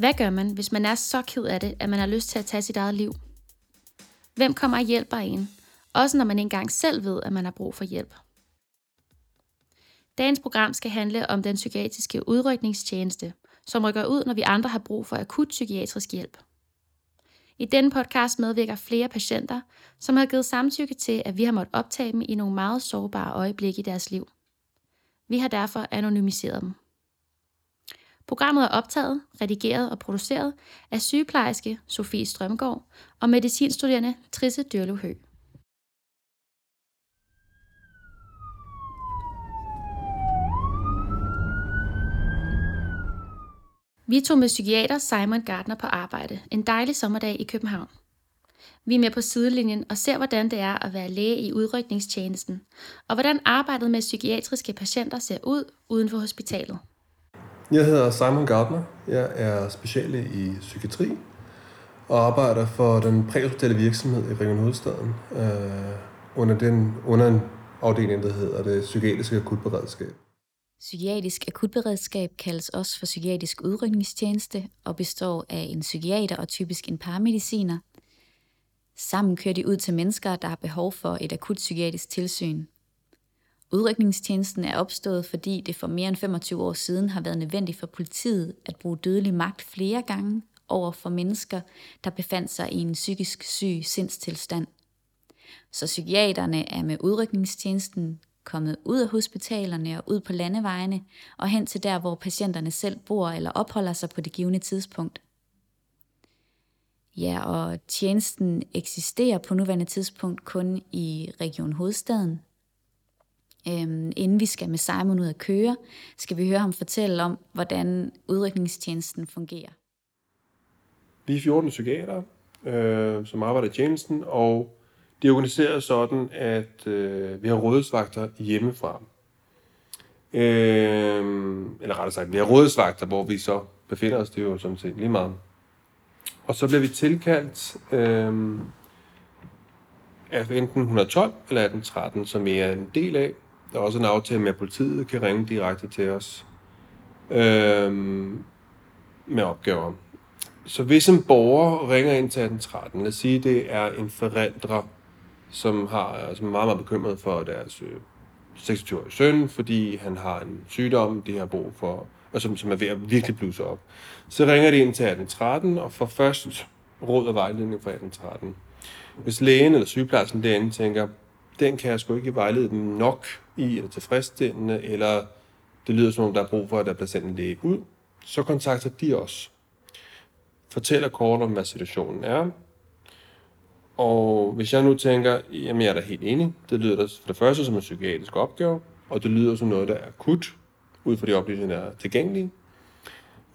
Hvad gør man, hvis man er så ked af det, at man har lyst til at tage sit eget liv? Hvem kommer og hjælper en, også når man ikke engang selv ved, at man har brug for hjælp? Dagens program skal handle om den psykiatriske udrykningstjeneste, som rykker ud, når vi andre har brug for akut psykiatrisk hjælp. I denne podcast medvirker flere patienter, som har givet samtykke til, at vi har måttet optage dem i nogle meget sårbare øjeblikke i deres liv. Vi har derfor anonymiseret dem. Programmet er optaget, redigeret og produceret af sygeplejerske Sofie Strømgaard og medicinstuderende Trisse Dyrlev Høgh. Vi tog med psykiater Simon Gardner på arbejde en dejlig sommerdag i København. Vi er med på sidelinjen og ser, hvordan det er at være læge i udrykningstjenesten, og hvordan arbejdet med psykiatriske patienter ser ud uden for hospitalet. Jeg hedder Simon Gardner. Jeg er speciale i psykiatri og arbejder for den præhospitale virksomhed i Region Hovedstaden øh, under, den, under en afdeling, der hedder det psykiatriske akutberedskab. Psykiatrisk akutberedskab kaldes også for psykiatrisk udrykningstjeneste og består af en psykiater og typisk en paramediciner. Sammen kører de ud til mennesker, der har behov for et akut psykiatrisk tilsyn. Udrykningstjenesten er opstået, fordi det for mere end 25 år siden har været nødvendigt for politiet at bruge dødelig magt flere gange over for mennesker, der befandt sig i en psykisk syg sindstilstand. Så psykiaterne er med udrykningstjenesten kommet ud af hospitalerne og ud på landevejene og hen til der, hvor patienterne selv bor eller opholder sig på det givende tidspunkt. Ja, og tjenesten eksisterer på nuværende tidspunkt kun i Region Hovedstaden. Øhm, inden vi skal med Simon ud at køre, skal vi høre ham fortælle om, hvordan udrykningstjenesten fungerer. Vi er 14 psykiater, øh, som arbejder i tjenesten, og det er organiseret sådan, at øh, vi har rådsvagter hjemmefra. Øh, eller rettere sagt, vi har rådsvagter, hvor vi så befinder os. Det er jo sådan set lige meget. Og så bliver vi tilkaldt øh, af enten 112 eller 1813, som vi er en del af. Der er også en aftale med, at politiet kan ringe direkte til os øh, med opgaver. Så hvis en borger ringer ind til 1813, lad os sige, det er en forældre, som, har, som er meget, meget bekymret for deres øh, 26-årige søn, fordi han har en sygdom, de har brug for, og som, som er ved at virkelig bluse op. Så ringer de ind til 1813 og får først råd og vejledning fra 1813. Hvis lægen eller sygeplejersken derinde tænker, den kan jeg sgu ikke vejlede dem nok i, eller tilfredsstillende, eller det lyder som om, der er brug for, at der bliver sendt en læge ud, så kontakter de os. Fortæller kort om, hvad situationen er, og hvis jeg nu tænker, jamen jeg er da helt enig, det lyder da for det første som en psykiatrisk opgave, og det lyder som noget, der er akut, ud fra de oplysninger, der er tilgængelige,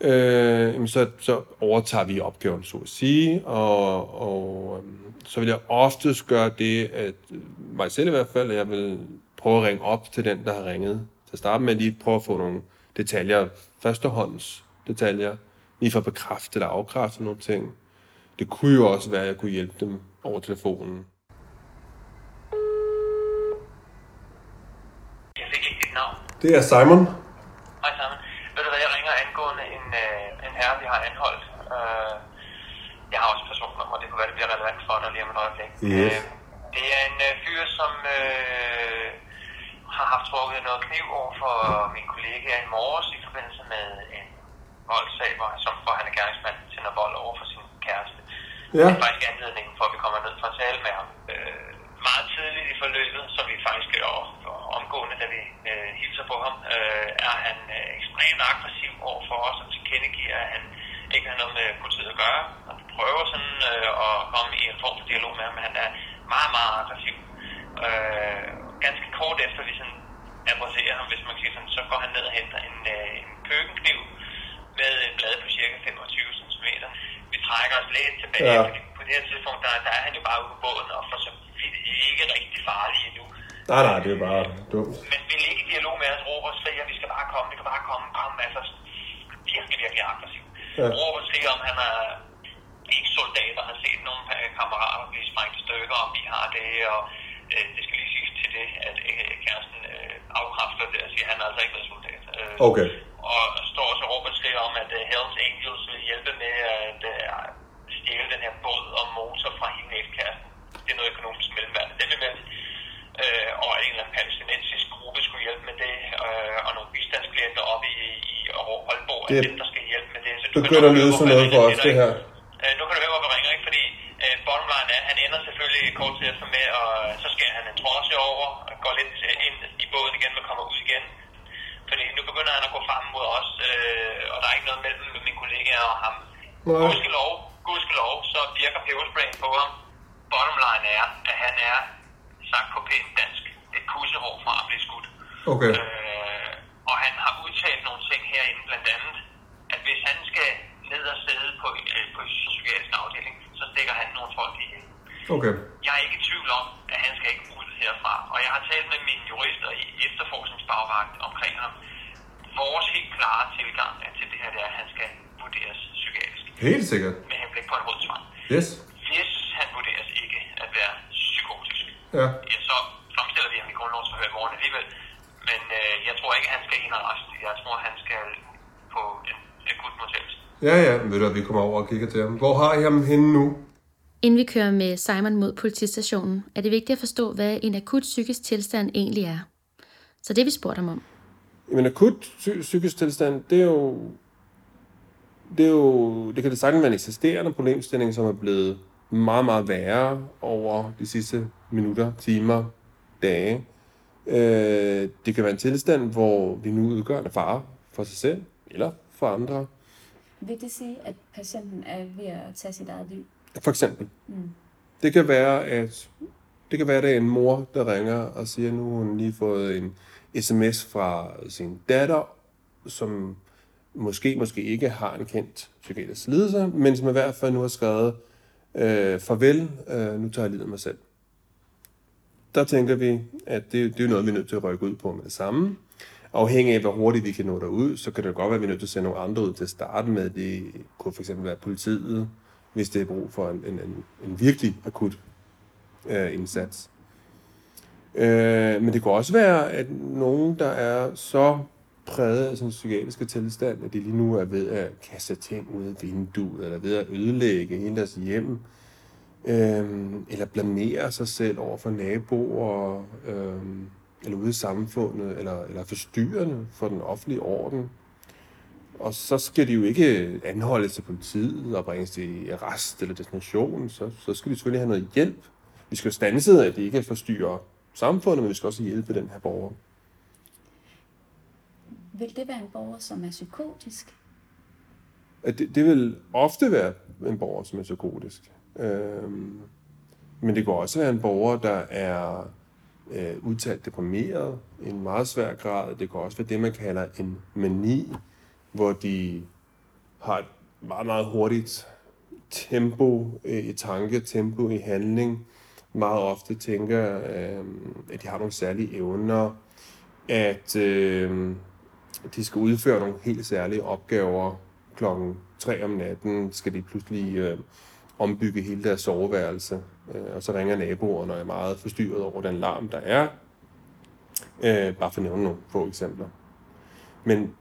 øh, så, så overtager vi opgaven, så at sige, og, og øh, så vil jeg oftest gøre det, at mig selv i hvert fald, at jeg vil prøve at ringe op til den, der har ringet. Til at starte med at lige prøve at få nogle detaljer, førstehånds detaljer, lige for at bekræfte eller afkræfte nogle ting. Det kunne jo også være, at jeg kunne hjælpe dem over telefonen. Jeg fik ikke dit navn. Det er Simon. Hej Simon. Ved du hvad, jeg ringer angående en, øh, en herre, vi har anholdt. Øh, jeg har også personnummer, det kunne være, det bliver relevant for dig lige om et øjeblik. Yes. Øh, det er en øh, fyr, som øh, har haft trukket noget kniv over for min kollega i morges i forbindelse med en voldssag, hvor, som, hvor han er gerningsmand til noget vold over for sin kæreste. Ja. Det er faktisk anledningen for, at vi kommer ned for at tale med ham. Øh, meget tidligt i forløbet, så vi faktisk gør omgående, da vi øh, hilser på ham, øh, er han øh, ekstremt aggressiv over for os og tilkendegiver, at han ikke har noget med politiet at gøre. Og prøver sådan øh, at komme i en form for dialog med ham, han er meget, meget aggressiv. Øh, ganske kort efter vi sådan adresserer ham, hvis man kan sige sådan, så går han ned og henter en, øh, en køkkenkniv med et blad på cirka 25 cm vi trækker os lidt tilbage, ja. fordi på det her tidspunkt, der, der er han jo bare ude på båden, og for så vidt ikke rigtig farlig endnu. Nej, nej, det er bare dumt. Men vil ikke i dialog med os, råber og skriger, vi skal bare komme, vi kan bare komme, kom, altså virkelig, virkelig aggressiv. Ja. Råber og skriger om, han er ikke soldater, har set nogle kammerater blive sprængt i stykker, og vi har det, og øh, det skal lige sige til det, at øh, kæresten øh, afkræfter det og siger, at han er altså ikke været soldat. Øh, okay. Og står så råber og skriger om, at uh, Hells Angels vil hjælpe med at uh, stjæle den her båd og motor fra hende ekskæresten. Det er noget økonomisk mellemværende. Det vil med, øh, og en eller anden palæstinensisk gruppe skulle hjælpe med det, øh, og nogle bistandsklienter op i, i Aalborg det, er dem, der skal hjælpe med det. Så du begynder at lyde sådan noget for os, det her. Øh, nu kan du høre, hvor vi ringer, ikke? Fordi øh, bottom line er, han ender selvfølgelig kort til efter med, og så skal han en trosse over, og går lidt ind i båden igen, men kommer ud igen. Fordi nu begynder han at gå frem mod os, øh, og der er ikke noget mellem mine kollegaer og ham. Gudskelov, gudskelov, så virker pebersprayen på ham. Bottom line er, at han er sagt på pænt dansk, et pusserår fra at blive skudt. Okay. Øh, og han har udtalt nogle ting herinde, blandt andet, at hvis han skal ned og sidde på, øh, på psykiatrisk afdeling, så stikker han nogle folk i Okay. Jeg er ikke i tvivl om, at han skal ikke ud herfra. Og jeg har talt med mine jurister i efterforskningsbagvagt omkring ham. Vores helt klare tilgang er til det her, det er, at han skal vurderes psykiatrisk. Helt sikkert. Med henblik på en rød tvang. Yes. Hvis han vurderes ikke at være psykotisk, Ja. ja, så fremstiller vi ham i grundlovsforhør i morgen alligevel. Men øh, jeg tror ikke, at han skal ind og. Jeg tror, han skal på en akut modtagelse. Ja, ja, ved du, at vi kommer over og kigger til ham. Hvor har I ham henne nu? Inden vi kører med Simon mod politistationen, er det vigtigt at forstå, hvad en akut psykisk tilstand egentlig er. Så det vi spurgte ham om. Jamen akut psy- psykisk tilstand, det er jo... Det, er jo, det kan det sagtens være en eksisterende problemstilling, som er blevet meget, meget værre over de sidste minutter, timer, dage. Øh, det kan være en tilstand, hvor vi nu udgør en fare for sig selv eller for andre. Vil det sige, at patienten er ved at tage sit eget liv? For eksempel. Mm. Det kan være, at det kan være, at det er en mor, der ringer og siger, at nu har hun lige fået en sms fra sin datter, som måske, måske ikke har en kendt psykiatrisk lidelse, men som i hvert fald nu har skrevet, øh, farvel, øh, nu tager jeg livet af mig selv. Der tænker vi, at det, det er noget, vi er nødt til at rykke ud på med det samme. Afhængig af, hvor hurtigt vi kan nå derud, så kan det godt være, at vi er nødt til at sende nogle andre ud til at starte med. Det kunne fx være politiet, hvis det er brug for en, en, en, en virkelig akut øh, indsats. Øh, men det kunne også være, at nogen, der er så præget af en psykiatriske tilstand, at de lige nu er ved at kaste ting ud af vinduet, eller ved at ødelægge hele deres hjem, øh, eller blamere sig selv over for naboer, øh, eller ude i samfundet, eller, eller forstyrrende for den offentlige orden. Og så skal de jo ikke anholdes til politiet og bringes til arrest eller destination. Så, så skal de selvfølgelig have noget hjælp. Vi skal jo stanse, at de ikke forstyrrer samfundet, men vi skal også hjælpe den her borger. Vil det være en borger, som er psykotisk? At det, det vil ofte være en borger, som er psykotisk. Øhm, men det kan også være en borger, der er øh, udtalt deprimeret i en meget svær grad. Det kan også være det, man kalder en mani, hvor de har et meget, meget hurtigt tempo øh, i tanke, tempo i handling. Meget ofte tænker, øh, at de har nogle særlige evner, at øh, de skal udføre nogle helt særlige opgaver. Klokken 3 om natten skal de pludselig øh, ombygge hele deres soveværelse, øh, og så ringer naboerne og er meget forstyrret over den larm, der er. Øh, bare for at nævne nogle få eksempler. Men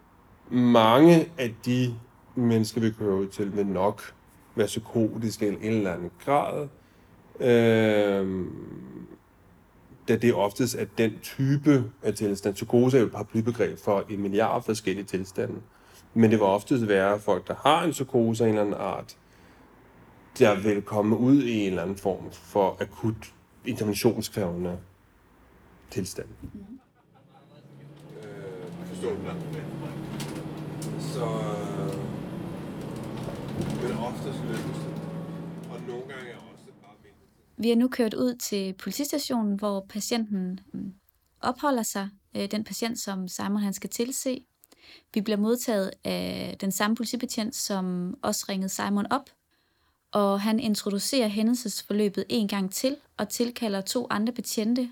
mange af de mennesker, vi kører ud til, vil nok være psykotiske i en eller anden grad. Øh, da det oftest er den type af tilstand. Psykose er jo et paraplybegreb for en milliard forskellige tilstande. Men det vil oftest være folk, der har en psykose af en eller anden art, der vil komme ud i en eller anden form for akut interventionskrævende tilstand. Mm. Øh, Så... Men oftest lykkes det. Og nogle gange er også bare. Vi er nu kørt ud til politistationen, hvor patienten mm, opholder sig. Øh, Den patient, som Simon han skal tilse. Vi bliver modtaget af den samme politibetjent, som også ringede Simon op. Og han introducerer hændelsesforløbet en gang til og tilkalder to andre betjente,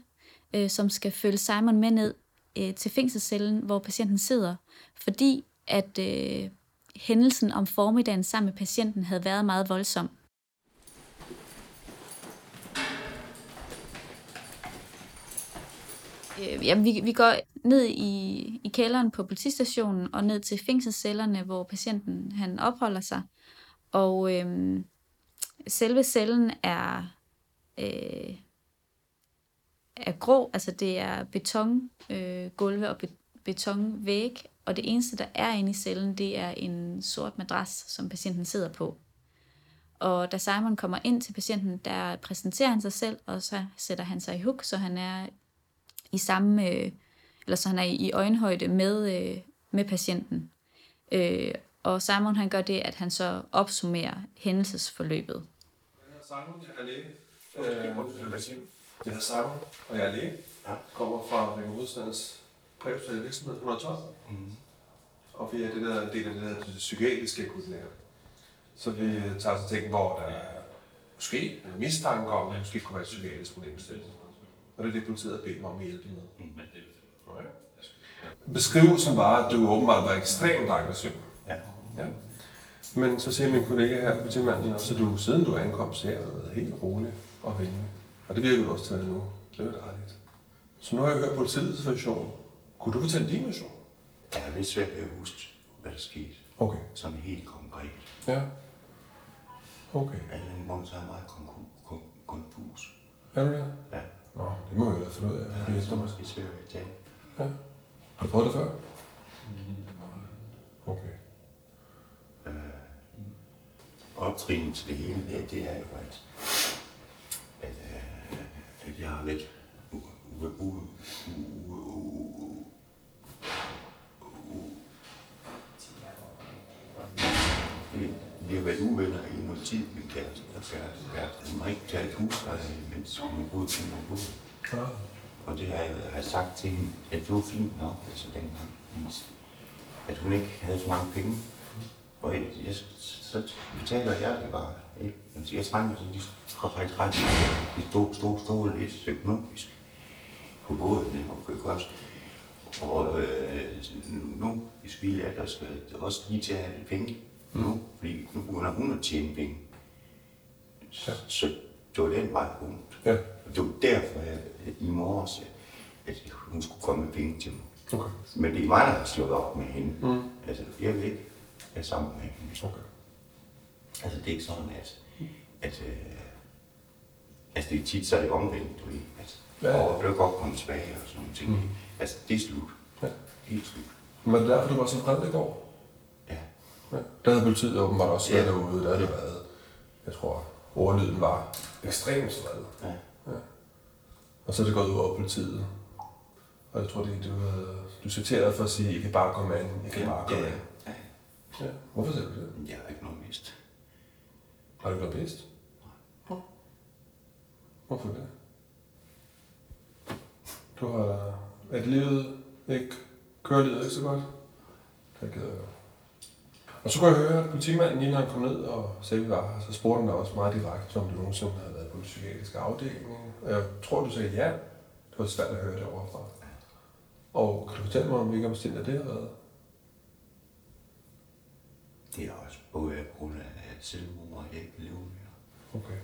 øh, som skal følge Simon med ned øh, til fængselscellen, hvor patienten sidder. Fordi at øh, hændelsen om formiddagen sammen med patienten havde været meget voldsom. Øh, ja, vi, vi går ned i, i kælderen på politistationen og ned til fængselscellerne, hvor patienten han opholder sig. Og øhm, selve cellen er, øh, er grå, altså det er betongulve øh, gulve og be, betonvæg, og det eneste, der er inde i cellen, det er en sort madras, som patienten sidder på. Og da Simon kommer ind til patienten, der præsenterer han sig selv, og så sætter han sig i huk, så han er i samme, øh, eller så han er i øjenhøjde med, øh, med patienten. Øh, og Simon han gør det, at han så opsummerer hændelsesforløbet. Simon, jeg er læge. Øh, jeg hedder Simon, og jeg er læge. Ja. Kommer fra Region Hovedstadens præhospitale virksomhed 112. Mm. Og vi er det der del af det der det psykiatriske akutlæger. Så vi tager til ting, hvor der er måske en mistanke om, at det måske kunne være et psykiatrisk problemstilling. Og det er det, politiet har bedt mig om at hjælpe med. Mm. Okay. Beskrivelsen var, at du åbenbart var ekstremt aggressiv. Ja. ja. Men så siger min kollega her, politimanden, så du, siden du ankom, så har været helt rolig og venlig. Og det virker du også til nu. Det er dejligt. Så nu har jeg hørt politiets version. Kunne du fortælle din version? Jeg er lidt svært ved at huske, hvad der skete. Okay. Sådan helt konkret. Ja. Okay. Alle en grund, så er meget konfus. Er du det? Ja. Nå, det må jeg da finde ud af. Ja, det er måske svært at tage. Ja. Har du prøvet det før? Okay. Øh, optrin til det hele, det, det er jo, at, at, at jeg har lidt vi har været uvenner i noget tid, min kæreste og kæreste. Jeg har ikke taget husleje, mens hun boede på min bod. Og det har jeg, har sagt til hende, at det var fint nok, altså dengang, at hun ikke havde så mange penge. Og jeg, jeg, så betaler jeg det bare. Ikke? Jeg trænger til, at de skal faktisk ret de stod, stod, stod lidt økonomisk på båden og på kost. Og øh, nu, hvis vi er der, skal også lige til at have penge nu, fordi nu begynder hun at tjene penge. Så, så det var den vej rundt. Ja. Og det var derfor, jeg i morges, at hun skulle komme med penge til mig. Okay. Men det er mig, der har slået op med hende. Mm. Altså, jeg vil ikke være sammen med hende. Okay. Altså, det er ikke sådan, at, at øh, altså, det er tit, så er det omvendt, du ved. Altså, ja. Og vil godt komme tilbage og sådan nogle ting. Mm. Altså, det er slut. Ja. Helt slut. Men det er derfor, du var så vred i går? Ja. ja. Der havde politiet åbenbart også været ja. derude. Der havde det været, jeg tror, ordlyden var ekstremt vred. Ja. ja. Og så er det gået ud over politiet. Og jeg tror, det, du, du citerede for at sige, at I kan bare komme an, I kan bare komme ja. an. Ja. Hvorfor siger du det? Jeg har ikke noget mist. Har du noget mist? Nej. Hvorfor det? Du har... et livet ikke... Kører livet ikke så godt? Det gider jeg Og så kunne jeg høre, at politimanden, lige når han kom ned og sagde, vi var her, så spurgte han dig også meget direkte, om du nogensinde havde været på den psykiatriske afdeling. Og jeg tror, du sagde ja. Det var svært at høre det overfra. Og kan du fortælle mig, om hvilke omstændigheder det har været? Det er også både på grund af selvmord, og jeg ikke lever mere. Okay.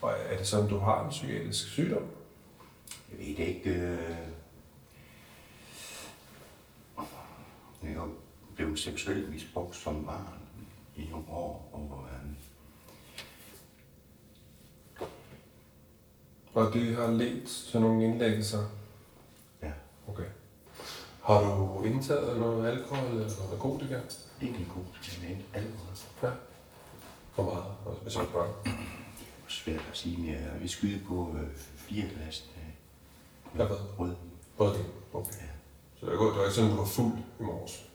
Og er det sådan, du har en psykiatrisk sygdom? Jeg ved ikke. Øh... Jeg blev seksuelt misbrugt som barn i nogle år, og øh... Og det har ledt til nogle indlæggelser? Ja. Har du indtaget noget alkohol eller noget narkotika? Ikke narkotika, men alkohol. Ja. Hvor meget? Hvis jeg spørger. Det er svært at sige, men jeg vil skyde på øh, fire glas Ja, hvad? rød. Rødvin? Okay. Ja. Så det var ikke sådan, du var fuld i morges?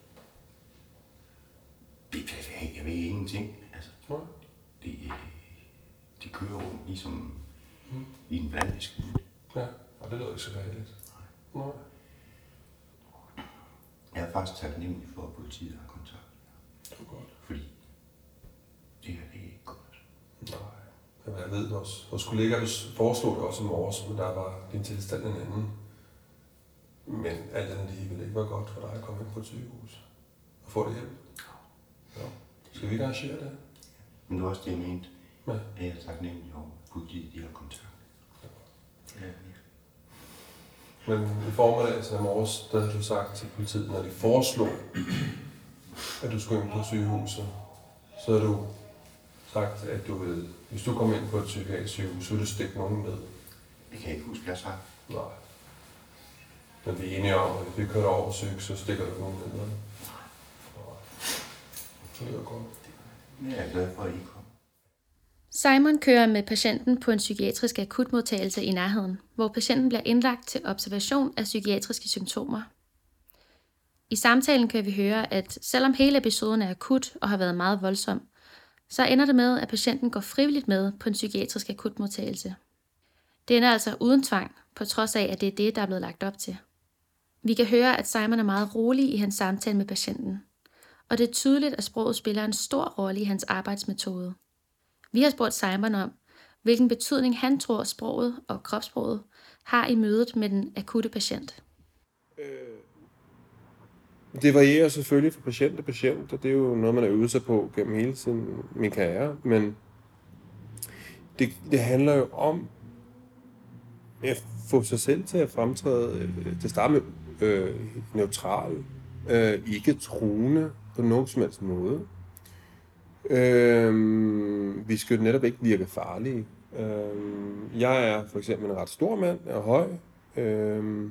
Det, jeg, jeg ved ingenting. Altså, Nej. det, de kører rundt ligesom mm. i en blandisk. Ja, og det lyder ikke så behageligt. Nej. Nej. Jeg er faktisk taknemmelig for, at politiet har kontakt. Det er godt. Fordi det her det er ikke godt. Nej. Jamen, jeg ved, vores, vores kollega foreslog det også i morges, men der var din tilstand en anden. Men alt andet lige ville ikke være godt for dig at komme ind på et sygehus og få det hjælp. Ja. Skal vi ikke arrangere det? Men det var også det, jeg mente. Ja. At jeg er taknemmelig over, at politiet de har kontakt. Ja, virkelig. Men i formiddag, så i morges, der havde du sagt til politiet, når de foreslog, at du skulle ind på sygehuset, så havde du sagt, at du ville, hvis du kom ind på et psykiatrisk sygehus, så ville du stikke nogen ned. Det kan jeg ikke huske, jeg sagde. Nej. Men vi er enige om, at hvis vi kører over psyk, så stikker du nogen ned. Nej. Det er godt. Det er jeg glad for, at I kom. Simon kører med patienten på en psykiatrisk akutmodtagelse i nærheden, hvor patienten bliver indlagt til observation af psykiatriske symptomer. I samtalen kan vi høre, at selvom hele episoden er akut og har været meget voldsom, så ender det med, at patienten går frivilligt med på en psykiatrisk akutmodtagelse. Det ender altså uden tvang, på trods af, at det er det, der er blevet lagt op til. Vi kan høre, at Simon er meget rolig i hans samtale med patienten, og det er tydeligt, at sproget spiller en stor rolle i hans arbejdsmetode. Vi har spurgt Simon om, hvilken betydning han tror sproget og kropssproget har i mødet med den akutte patient. Øh, det varierer selvfølgelig fra patient til patient, og det er jo noget, man har øvet sig på gennem hele sin, min karriere. Men det, det handler jo om at få sig selv til at fremtræde, øh, til at starte med øh, neutral, øh, ikke truende på nogen som helst måde. Øh, vi skal jo netop ikke virke farlige. Øh, jeg er for eksempel en ret stor mand, jeg er høj. Øh,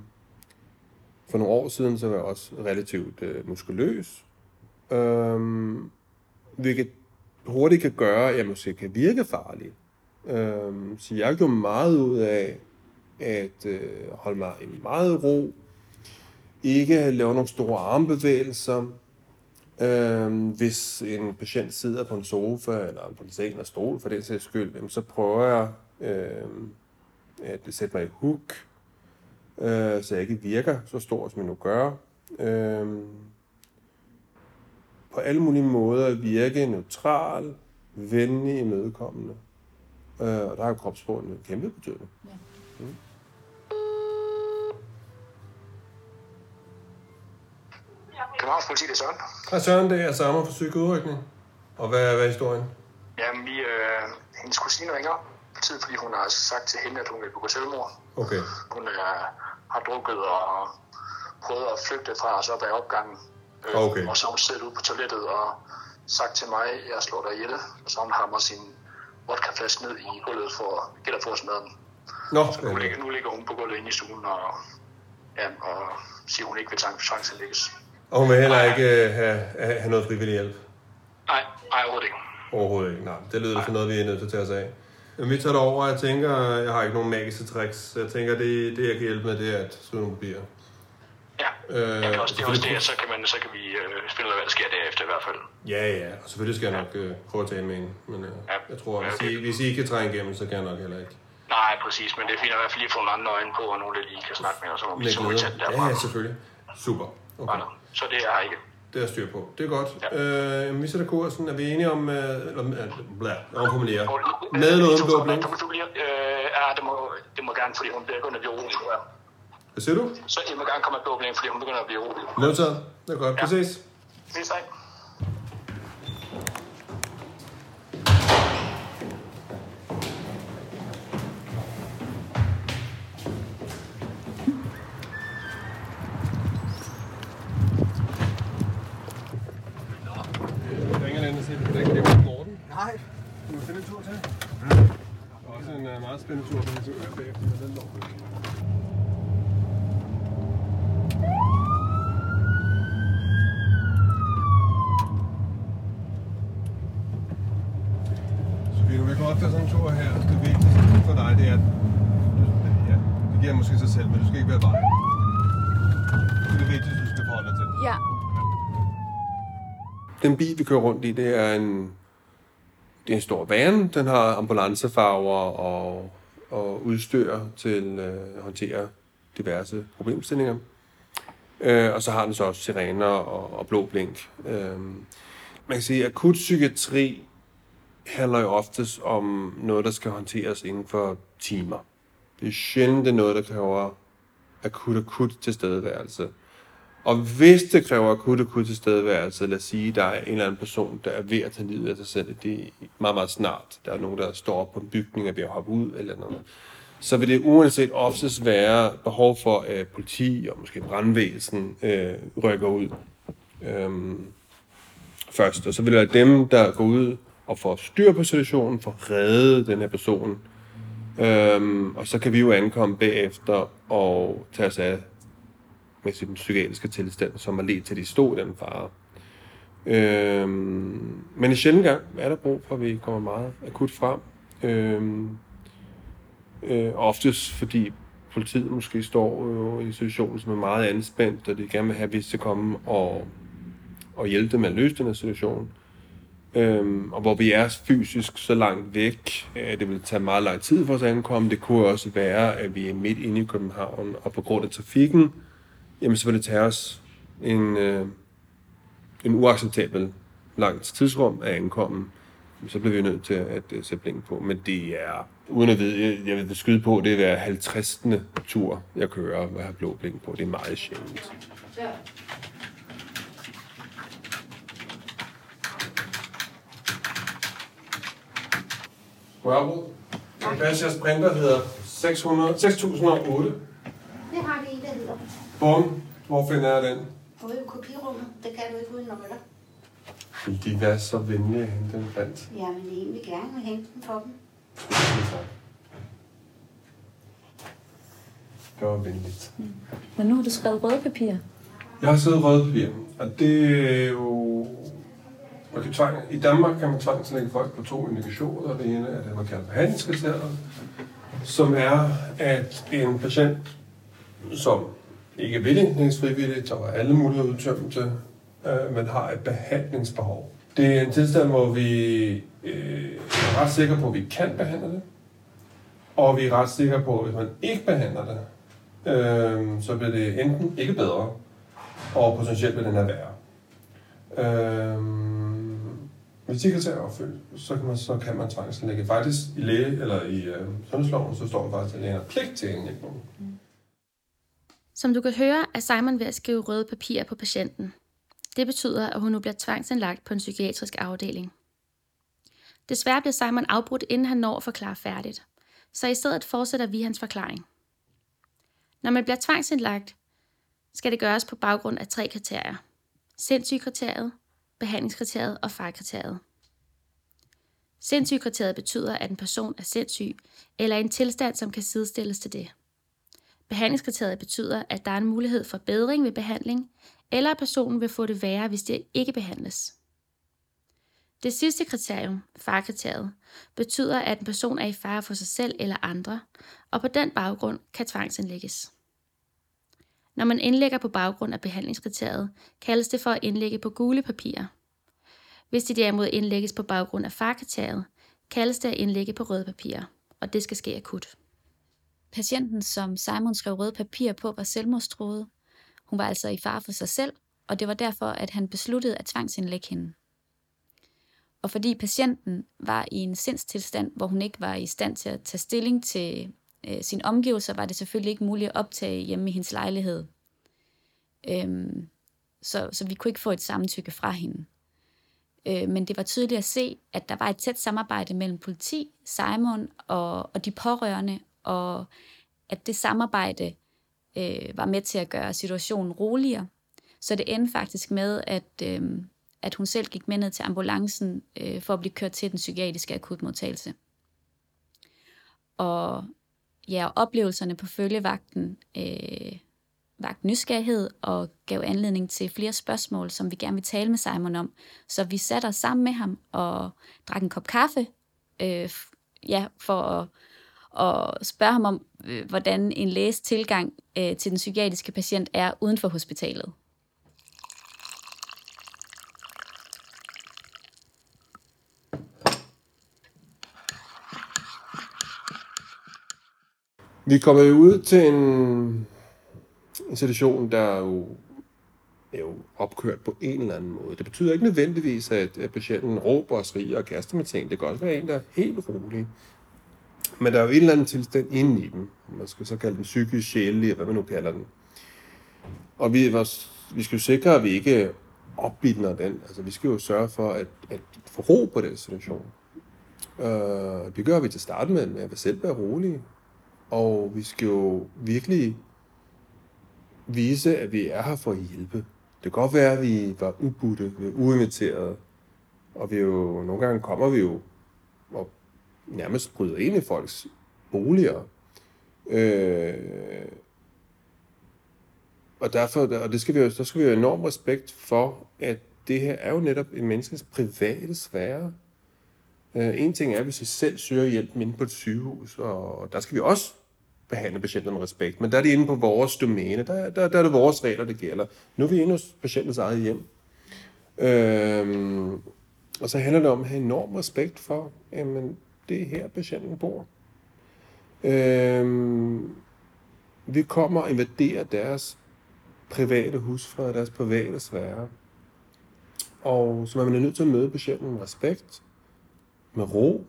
for nogle år siden, så var jeg også relativt øh, muskuløs. Øhm, hvilket hurtigt kan gøre, at jeg måske kan virke farlig. Øhm, så jeg gjorde meget ud af at øh, holde mig i meget ro. Ikke lave nogle store armbevægelser. Øhm, hvis en patient sidder på en sofa eller på en seng eller stol for den sags skyld, jamen, så prøver jeg øh, at sætte mig i hook, øh, så jeg ikke virker så stor, som jeg nu gør. Øh, på alle mulige måder virke neutral, venlig, imødekommende. Øh, og der har kropssproget en kæmpe betydning. Københavns politi, det er Søren. Hej Søren, det er Sammer for psykisk udrykning. Og hvad er, hvad er historien? Jamen, vi, øh, hendes kusine ringer tid, fordi hun har sagt til hende, at hun vil begå selvmord. Okay. Hun øh, har drukket og prøvet at flygte fra os op ad opgangen. Øh, Okay. Og så har hun siddet ude på toilettet og sagt til mig, at jeg slår dig ihjel. Og så har hun hamret sin vodkaflaske ned i gulvet for at gætte for os maden. Nå, Så nu ligger, nu ligger hun på gulvet inde i stuen og, ja, og siger, at hun ikke vil tvang- tvangsindlægges. Og hun vil heller ikke øh, have, have, noget frivillig hjælp. Nej, nej, overhovedet ikke. Overhovedet ikke. Nej, det lyder som noget, vi er nødt til at tage os af. Men vi tager det over, jeg tænker, jeg har ikke nogen magiske tricks. Jeg tænker, det, det jeg kan hjælpe med, det er at skrive nogle papirer. Ja, Øh, det er også, det er også det, så kan, man, så kan vi øh, finde ud af, hvad der sker derefter i hvert fald. Ja, ja, og selvfølgelig skal jeg nok øh, prøve at tale med hende. Men øh, Ja. jeg tror, hvis Ja, I, det- hvis I ikke kan trænge igennem, så kan jeg nok heller ikke. Nej, præcis, men det er fint at i hvert fald lige få nogle andre øjne på, og nogle, der lige kan snakke med, og så må vi Med så må vi glæde. tage Ja, derfra. ja, selvfølgelig. Super. Okay. Så det er her ikke. Det er styr på. Det er godt. Ja. Øh, vi sætter kursen. Er vi enige om... Øh, eller, øh, bla, om formulere. Med eller uden to blå blink? Øh, ja, det må, det må gerne, fordi hun begynder at blive urolig. tror jeg. Hvad siger du? Så det må gerne komme med blå blink, fordi hun begynder at blive urolig. Modtaget. Det er godt. Vi Ja. ses. Ses dig. Jeg en meget spændende tur, vi høre bagefter, men den når. Sofie, du vil godt tage sådan en tur her. Det vigtigste for dig, det er, at du, ja, det giver måske sig selv, men du skal ikke være vejen. Det er det vigtigste, du skal forholde dig til. Ja. Den bil, vi kører rundt i, det er en, det er en stor van. Den har ambulancefarver og, og udstyr til øh, at håndtere diverse problemstillinger. Øh, og så har den så også sirener og, og blå blink. Øh, man kan sige, at akut psykiatri handler jo oftest om noget, der skal håndteres inden for timer. Det er sjældent det er noget, der kræver akut akut tilstedeværelse. Og hvis det kræver akut akut tilstedeværelse, lad os sige, at der er en eller anden person, der er ved at tage livet af sig selv, det er meget, meget snart. Der er nogen, der står op på en bygning og bliver ved hoppe ud eller noget. så vil det uanset oftest være behov for, at politi og måske brandvæsen øh, rykker ud øh, først. Og så vil det være dem, der går ud og får styr på situationen, får reddet den her person. Øh, og så kan vi jo ankomme bagefter og tage os af med sin psykiatriske tilstand, som har ledt til, at de stod i den fare. Øhm, men i sjældent gang er der brug for, at vi kommer meget akut frem. Øhm, øh, oftest fordi politiet måske står jo i situationen, som er meget anspændt, og de gerne vil have, at vi skal komme og, og hjælpe dem med at løse den her situation. Øhm, og hvor vi er fysisk så langt væk, at det vil tage meget lang tid for os at ankomme. Det kunne også være, at vi er midt inde i København, og på grund af trafikken, jamen så vil det tage os en, øh, en uacceptabel langt tidsrum at ankomme. Så bliver vi nødt til at uh, sætte blinken på. Men det er, uden at vide, jeg vil skyde på, det er 50. tur, jeg kører, hvor jeg har blå blink på. Det er meget sjældent. Ja. Rørbro. Hvad jeres printer hedder 600, 6008. Det har det i, der hedder. Bum. Hvor finder jeg den? Ude i kopirummet. Det kan du ikke uden nøgler. Vil de være så venlige at hente den blandt? Ja, men det er egentlig gerne vil hente den for dem. Det var venligt. Mm. Men nu har du skrevet røde papir. Jeg har skrevet røde papir, og det er jo... Man kan tvang, I Danmark kan man tvangslægge folk på to indikationer. Det ene er det, man kalder behandlingskriteriet, som er, at en patient, som ikke er velindlægningsfrivilligt, der alle muligheder udtømte, øh, men har et behandlingsbehov. Det er en tilstand, hvor vi øh, er ret sikre på, at vi kan behandle det, og vi er ret sikre på, at hvis man ikke behandler det, øh, så bliver det enten ikke bedre, og potentielt bliver den her værre. Øh, hvis de kriterier er opfyldt, så kan man, så kan man tvangsindlægge. Faktisk i læge eller i øh, sundhedsloven, så står der faktisk, at lægen har pligt til indlægning. Mm. Som du kan høre, er Simon ved at skrive røde papirer på patienten. Det betyder, at hun nu bliver tvangsindlagt på en psykiatrisk afdeling. Desværre bliver Simon afbrudt, inden han når at forklare færdigt, så i stedet fortsætter vi hans forklaring. Når man bliver tvangsindlagt, skal det gøres på baggrund af tre kriterier. Sindssygekriteriet, behandlingskriteriet og farkriteriet. Sindssygekriteriet betyder, at en person er sindssyg eller i en tilstand, som kan sidestilles til det. Behandlingskriteriet betyder, at der er en mulighed for bedring ved behandling, eller at personen vil få det værre, hvis det ikke behandles. Det sidste kriterium, farkriteriet, betyder, at en person er i fare for sig selv eller andre, og på den baggrund kan tvangsindlægges. Når man indlægger på baggrund af behandlingskriteriet, kaldes det for at indlægge på gule papirer. Hvis det derimod indlægges på baggrund af farkriteriet, kaldes det at indlægge på røde papirer, og det skal ske akut. Patienten, som Simon skrev røde papir på, var selvmordstroet. Hun var altså i fare for sig selv, og det var derfor, at han besluttede at tvangsindlægge hende. Og fordi patienten var i en sindstilstand, hvor hun ikke var i stand til at tage stilling til øh, sine omgivelser, var det selvfølgelig ikke muligt at optage hjemme i hendes lejlighed. Øhm, så, så vi kunne ikke få et samtykke fra hende. Øh, men det var tydeligt at se, at der var et tæt samarbejde mellem politi, Simon og, og de pårørende, og at det samarbejde øh, var med til at gøre situationen roligere. Så det endte faktisk med, at, øh, at hun selv gik med ned til ambulancen øh, for at blive kørt til den psykiatriske akutmodtagelse. Og ja, oplevelserne på følgevagten øh, vagt nysgerrighed og gav anledning til flere spørgsmål, som vi gerne vil tale med Simon om. Så vi satte os sammen med ham og drak en kop kaffe, øh, ja, for at og spørge ham om, øh, hvordan en læges tilgang øh, til den psykiatriske patient er uden for hospitalet. Vi kommer jo ud til en, en situation, der er jo, er jo opkørt på en eller anden måde. Det betyder ikke nødvendigvis, at, at patienten råber og skriger og kaster med ting. Det kan også være en, der er helt rolig. Men der er jo en eller anden tilstand inde i dem. Man skal så kalde den psykisk, sjælelig, hvad man nu kalder den. Og vi, vi skal jo sikre, at vi ikke opbildner den. Altså, vi skal jo sørge for at, at få ro på den situation. Uh, det gør vi til start med, med at selv være rolige. Og vi skal jo virkelig vise, at vi er her for at hjælpe. Det kan godt være, at vi var ubudte, vi var uinviterede, og vi jo, nogle gange kommer vi jo og nærmest bryder ind i folks boliger. Øh, og derfor, og det skal vi jo, der skal vi jo have enorm respekt for, at det her er jo netop en menneskes private sfære. Øh, en ting er, hvis vi selv søger hjælp inde på et sygehus, og der skal vi også behandle patienterne med respekt, men der er det inde på vores domæne, der, der, der er det vores regler, det gælder. Nu er vi inde hos patientens eget hjem. Øh, og så handler det om at have enorm respekt for, jamen, det er her, patienten bor. Øhm, vi kommer og invaderer deres private husfred, deres private sfære. Og så man er nødt til at møde patienten med respekt, med ro,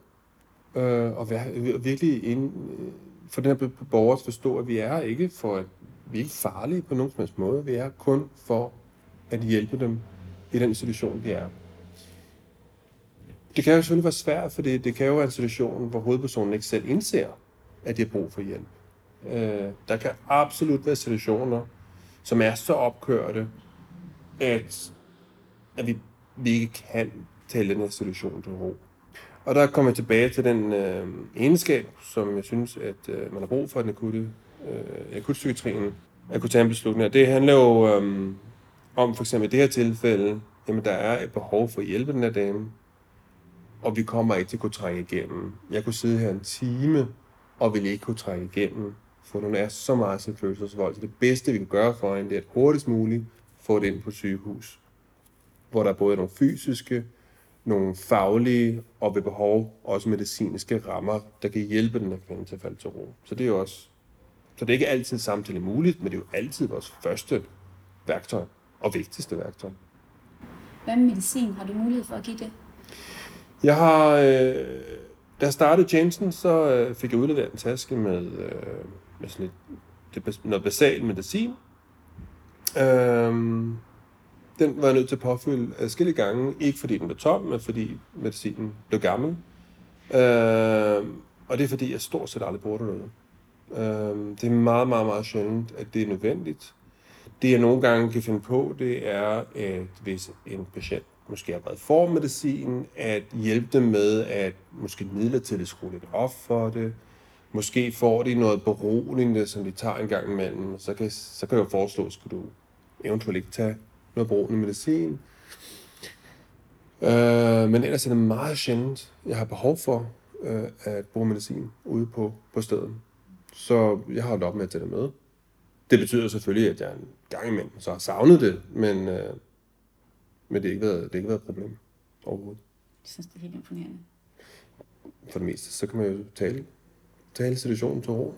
øh, og være, virkelig ind, øh, for den her borger at forstå, at vi er ikke for at vi er ikke farlige på nogen som helst måde. Vi er kun for at hjælpe dem i den situation, de er. Det kan jo selvfølgelig være svært, for det kan jo være en situation, hvor hovedpersonen ikke selv indser, at de har brug for hjælp. Øh, der kan absolut være situationer, som er så opkørte, at, at vi, vi ikke kan tale den her situation til ro. Og der kommer jeg tilbage til den øh, egenskab, som jeg synes, at øh, man har brug for i den akutte, øh, akutpsykiatrien, at kunne tage en beslutning. Det handler jo øh, om, for eksempel i det her tilfælde, jamen der er et behov for at hjælpe den her dame, og vi kommer ikke til at kunne trænge igennem. Jeg kunne sidde her en time, og ville ikke kunne trænge igennem, for hun er så meget sin følelsesvold. Så det bedste, vi kan gøre for hende, det er at hurtigst muligt få det ind på sygehus, hvor der er både nogle fysiske, nogle faglige og ved behov også medicinske rammer, der kan hjælpe den her kvinde til at falde til ro. Så det er jo også, så det er ikke altid samtale muligt, men det er jo altid vores første værktøj og vigtigste værktøj. Hvad med medicin? Har du mulighed for at give det? Jeg har, øh, da jeg startede tjenesten, så øh, fik jeg udleveret en taske med, øh, med sådan et, det, noget basal medicin. Øh, den var jeg nødt til at påfylde adskillige gange, ikke fordi den var tom, men fordi medicinen blev gammel. Øh, og det er fordi, jeg stort set aldrig bruger det noget. Øh, det er meget, meget, meget sjældent, at det er nødvendigt. Det jeg nogle gange kan finde på, det er, at hvis en patient måske har været for medicin, at hjælpe dem med at måske midlertidigt skrue lidt op for det. Måske får de noget beroligende, som de tager en gang imellem. Så kan, så kan jeg jo foreslå, at du eventuelt ikke tage noget beroligende medicin. Øh, men ellers er det meget sjældent, jeg har behov for øh, at bruge medicin ude på, på stedet. Så jeg har holdt op med at tage det med. Det betyder selvfølgelig, at jeg en gang imellem så har savnet det, men, øh, men det har ikke været, det har ikke været et problem overhovedet. Jeg synes, det er helt imponerende. For det meste, så kan man jo tale, tale situationen til ro.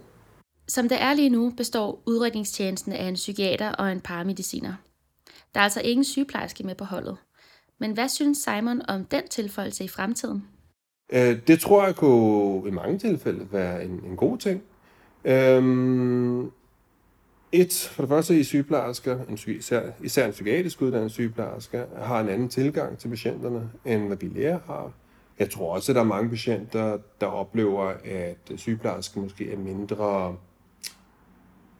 Som det er lige nu, består udredningstjenesten af en psykiater og en paramediciner. Der er altså ingen sygeplejerske med på holdet. Men hvad synes Simon om den tilføjelse i fremtiden? Øh, det tror jeg kunne i mange tilfælde være en, en god ting. Øhm, et, for det første i sygeplejersker, en, især, især en psykiatrisk uddannet sygeplejerske, har en anden tilgang til patienterne, end hvad vi læger har. Jeg tror også, at der er mange patienter, der oplever, at sygeplejersker måske er mindre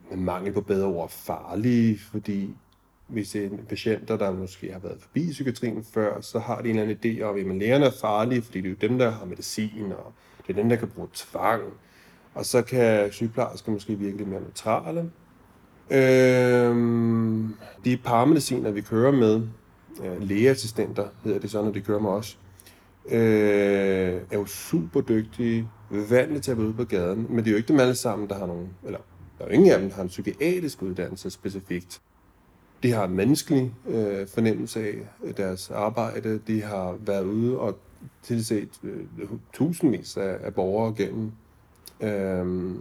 med mangel på bedre ord farlige, fordi hvis en patienter, der måske har været forbi psykiatrien før, så har de en eller anden idé om, at lægerne er farlige, fordi det er jo dem, der har medicin, og det er dem, der kan bruge tvang. Og så kan sygeplejersker måske virke lidt mere neutrale. Øhm, de paramediciner, vi kører med, lægeassistenter hedder det så, når de kører med os, øh, er jo super dygtige, vant til at være ude på gaden, men det er jo ikke dem alle sammen, der har nogen, eller der er jo ingen af dem, der har en psykiatrisk uddannelse specifikt. De har en menneskelig øh, fornemmelse af øh, deres arbejde. De har været ude og tilset øh, tusindvis af, af borgere gennem, øh,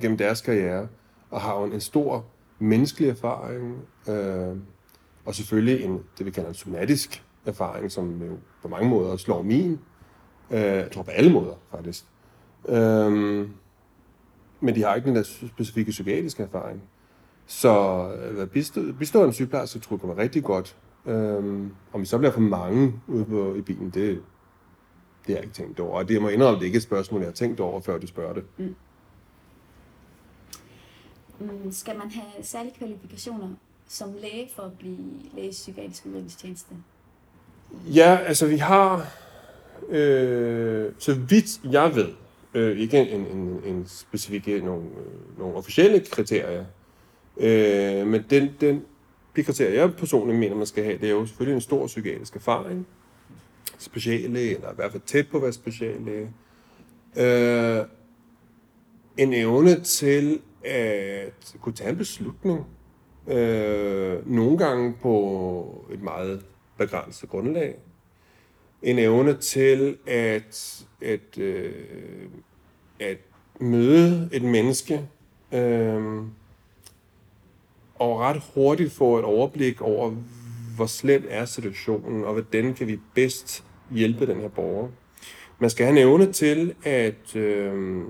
gennem deres karriere, og har jo en, en stor menneskelig erfaring, øh, og selvfølgelig en, det vi kalder en somatisk erfaring, som jo på mange måder slår min. Øh, jeg tror på alle måder, faktisk. Øh, men de har ikke den der specifikke psykiatriske erfaring. Så øh, bistå, en sygeplejerske tror jeg kommer rigtig godt. Øhm, om vi så bliver for mange ude på, i bilen, det, det har jeg ikke tænkt over. Og det jeg må indrømme, det er ikke et spørgsmål, jeg har tænkt over, før du spørger det. Mm. Mm, skal man have særlige kvalifikationer som læge for at blive læge i psykiatrisk udredningstjeneste? Ja, altså vi har, øh, så vidt jeg ved, øh, ikke en, en, en specifik, øh, nogle, øh, nogle officielle kriterier, øh, men den, den, de kriterier, jeg personligt mener, man skal have, det er jo selvfølgelig en stor psykiatrisk erfaring, speciallæge, eller i hvert fald tæt på at være speciallæge, øh, en evne til at kunne tage en beslutning, øh, nogle gange på et meget begrænset grundlag, en evne til at, at, øh, at møde et menneske, øh, og ret hurtigt få et overblik over, hvor slem er situationen, og hvordan kan vi bedst hjælpe den her borger. Man skal have en evne til at, øh,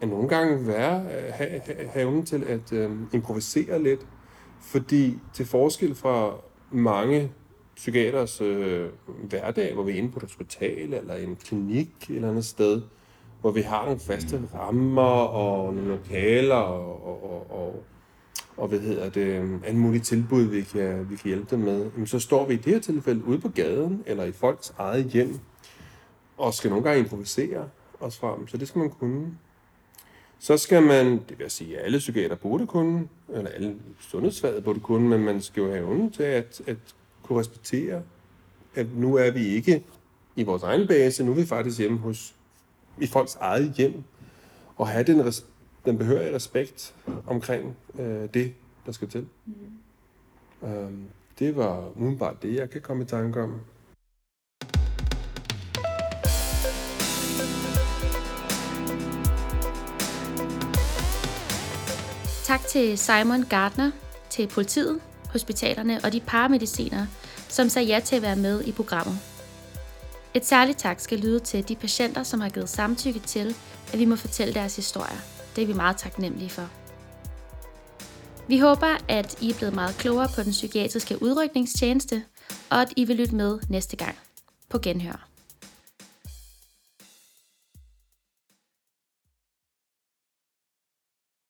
at nogle gange være, øh, have, have evne til at øh, improvisere lidt, fordi til forskel fra mange psykiaters øh, hverdag, hvor vi er inde på et hospital eller en klinik et eller andet sted, hvor vi har nogle faste rammer og nogle lokaler og, og, og, og, og hvad hedder det, alle mulige tilbud, vi kan, vi kan hjælpe dem med, jamen, så står vi i det her tilfælde ude på gaden eller i folks eget hjem og skal nogle gange improvisere os frem, så det skal man kunne. Så skal man, det vil jeg sige, at alle psykiater burde kunne, eller alle sundhedsfaget burde kunne, men man skal jo have evnen til at, at kunne respektere, at nu er vi ikke i vores egen base, nu er vi faktisk hjemme hos, i folks eget hjem, og have den, res, den behørige respekt omkring øh, det, der skal til. Mm. Øhm, det var umiddelbart det, jeg kan komme i tanke om. Tak til Simon Gardner, til politiet, hospitalerne og de paramedicinere, som sagde ja til at være med i programmet. Et særligt tak skal lyde til de patienter, som har givet samtykke til, at vi må fortælle deres historier. Det er vi meget taknemmelige for. Vi håber, at I er blevet meget klogere på den psykiatriske udrykningstjeneste, og at I vil lytte med næste gang. På genhør.